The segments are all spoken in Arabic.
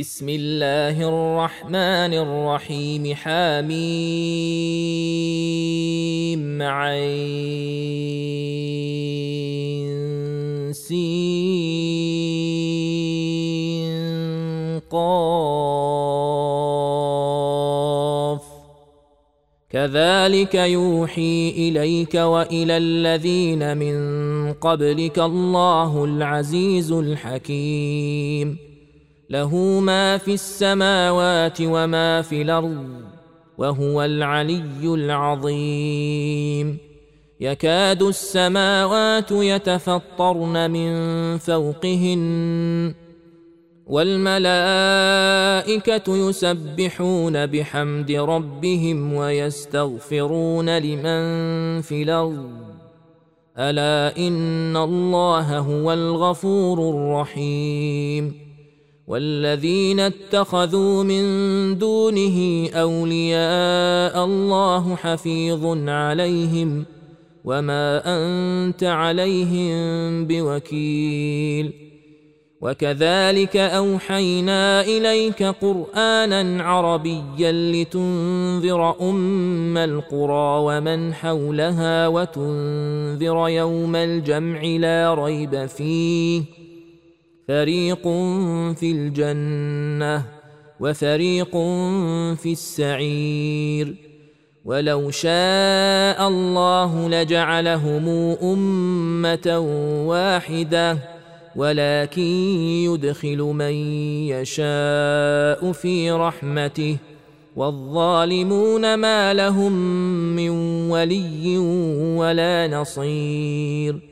بسم الله الرحمن الرحيم حميم قاف. كذلك يوحي إليك وإلى الذين من قبلك الله العزيز الحكيم. له ما في السماوات وما في الأرض وهو العلي العظيم. يكاد السماوات يتفطرن من فوقهن والملائكة يسبحون بحمد ربهم ويستغفرون لمن في الأرض. ألا إن الله هو الغفور الرحيم. والذين اتخذوا من دونه أولياء الله حفيظ عليهم وما أنت عليهم بوكيل. وكذلك أوحينا إليك قرآنا عربيا لتنذر أم القرى ومن حولها وتنذر يوم الجمع لا ريب فيه. فريق في الجنه وفريق في السعير ولو شاء الله لجعلهم امه واحدة ولكن يدخل من يشاء في رحمته والظالمون ما لهم من ولي ولا نصير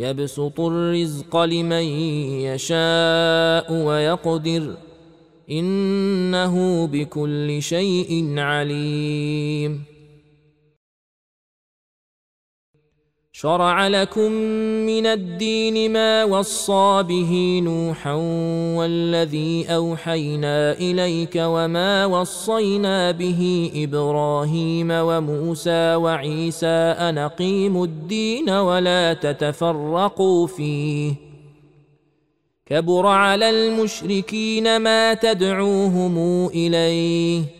يبسط الرزق لمن يشاء ويقدر إنه بكل شيء عليم. شرع لكم من الدين ما وصى به نوحا والذي أوحينا إليك وما وصينا به إبراهيم وموسى وعيسى أن أقيموا الدين ولا تتفرقوا فيه كبر على المشركين ما تدعوهم إليه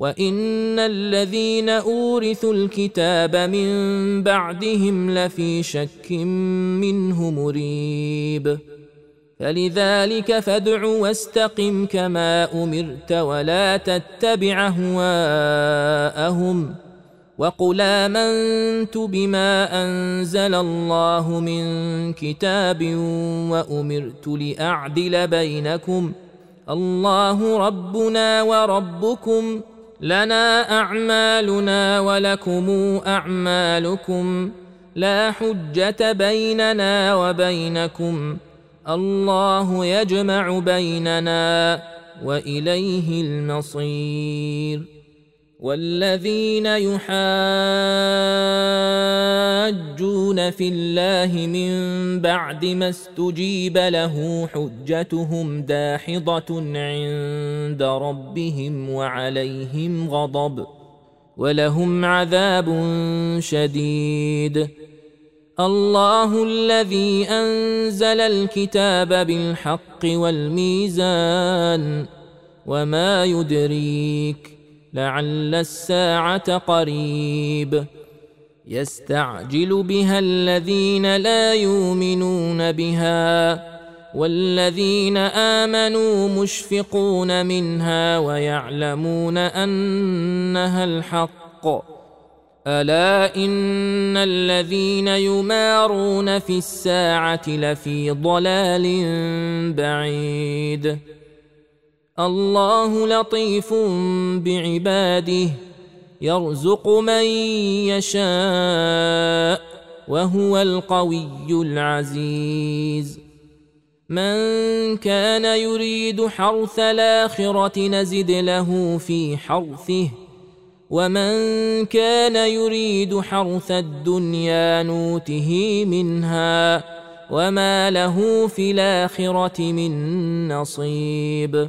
وان الذين اورثوا الكتاب من بعدهم لفي شك منه مريب فلذلك فادع واستقم كما امرت ولا تتبع اهواءهم وقل امنت بما انزل الله من كتاب وامرت لاعدل بينكم الله ربنا وربكم لنا أعمالنا ولكم أعمالكم لا حجة بيننا وبينكم الله يجمع بيننا وإليه المصير والذين يحاجون في الله من بعد ما استجيب له حجتهم داحضة عند ربهم وعليهم غضب ولهم عذاب شديد. الله الذي أنزل الكتاب بالحق والميزان وما يدريك لعل الساعة قريب. يستعجل بها الذين لا يؤمنون بها والذين آمنوا مشفقون منها ويعلمون أنها الحق. ألا إن الذين يمارون في الساعة لفي ضلال بعيد. الله لطيف بعباده يرزق من يشاء وهو القوي العزيز. من كان يريد حرث الآخرة نزد له في حرثه ومن كان يريد حرث الدنيا نوته منها وما له في الآخرة من نصيب.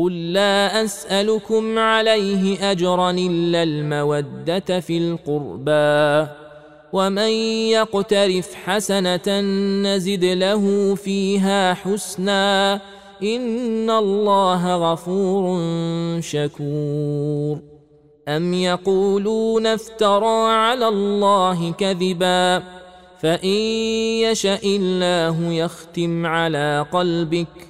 قل لا اسالكم عليه اجرا الا الموده في القربى ومن يقترف حسنه نزد له فيها حسنا ان الله غفور شكور. ام يقولون افترى على الله كذبا فان يشا الله يختم على قلبك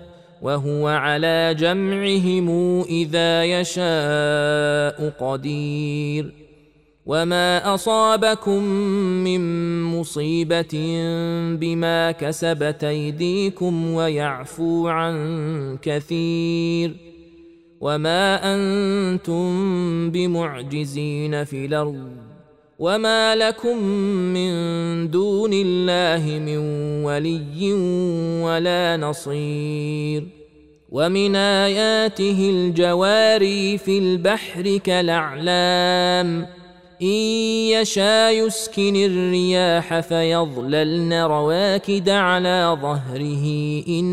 وهو على جمعهم إذا يشاء قدير. وما أصابكم من مصيبة بما كسبت أيديكم ويعفو عن كثير. وما أنتم بمعجزين في الأرض. وما لكم من دون الله من ولي ولا نصير ومن اياته الجواري في البحر كالاعلام ان يشا يسكن الرياح فيظللن رواكد على ظهره ان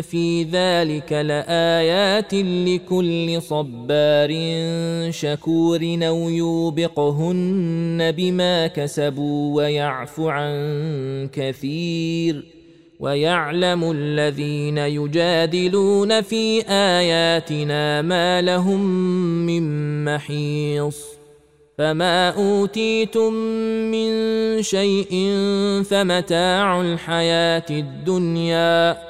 في ذلك لايات لكل صبار شكور أو يوبقهن بما كسبوا ويعفو عن كثير ويعلم الذين يجادلون في اياتنا ما لهم من محيص فما اوتيتم من شيء فمتاع الحياة الدنيا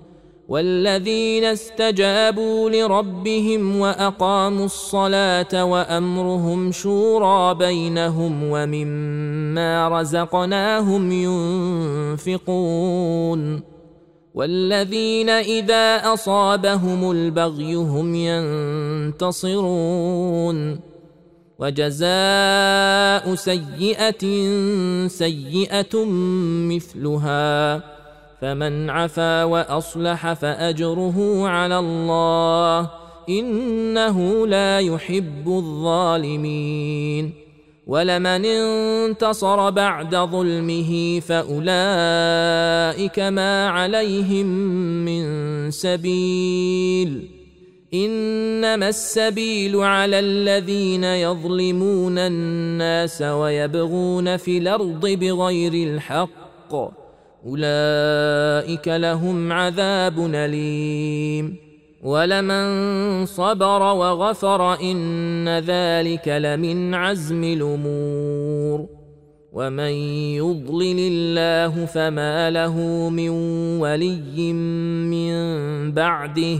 والذين استجابوا لربهم وأقاموا الصلاة وأمرهم شورى بينهم ومما رزقناهم ينفقون والذين إذا أصابهم البغي هم ينتصرون وجزاء سيئة سيئة مثلها فمن عفا وأصلح فأجره على الله إنه لا يحب الظالمين. ولمن انتصر بعد ظلمه فأولئك ما عليهم من سبيل. إنما السبيل على الذين يظلمون الناس ويبغون في الأرض بغير الحق. أولئك لهم عذاب أليم. ولمن صبر وغفر إن ذلك لمن عزم الأمور. ومن يضلل الله فما له من ولي من بعده.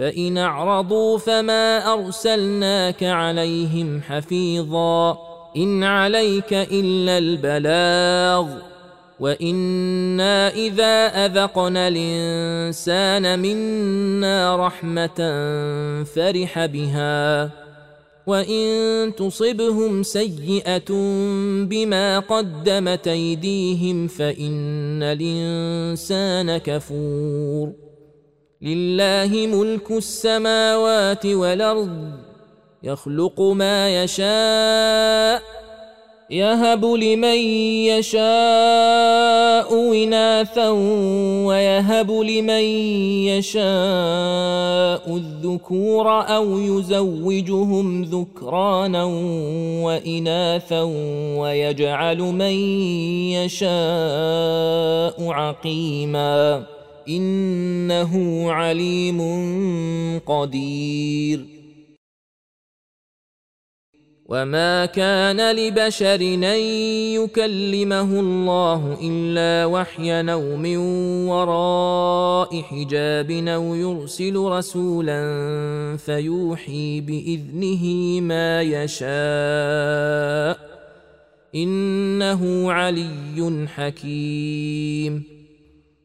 فإن أعرضوا فما أرسلناك عليهم حفيظا إن عليك إلا البلاغ وإنا إذا أذقنا الإنسان منا رحمة فرح بها وإن تصبهم سيئة بما قدمت أيديهم فإن الإنسان كفور لله ملك السماوات والأرض يخلق ما يشاء يهب لمن يشاء إناثا ويهب لمن يشاء الذكور أو يزوجهم ذكرانا وإناثا ويجعل من يشاء عقيما. إنه عليم قدير. وما كان لبشر أن يكلمه الله إلا وحيا أو من وراء حجاب أو يرسل رسولا فيوحي بإذنه ما يشاء. إنه علي حكيم.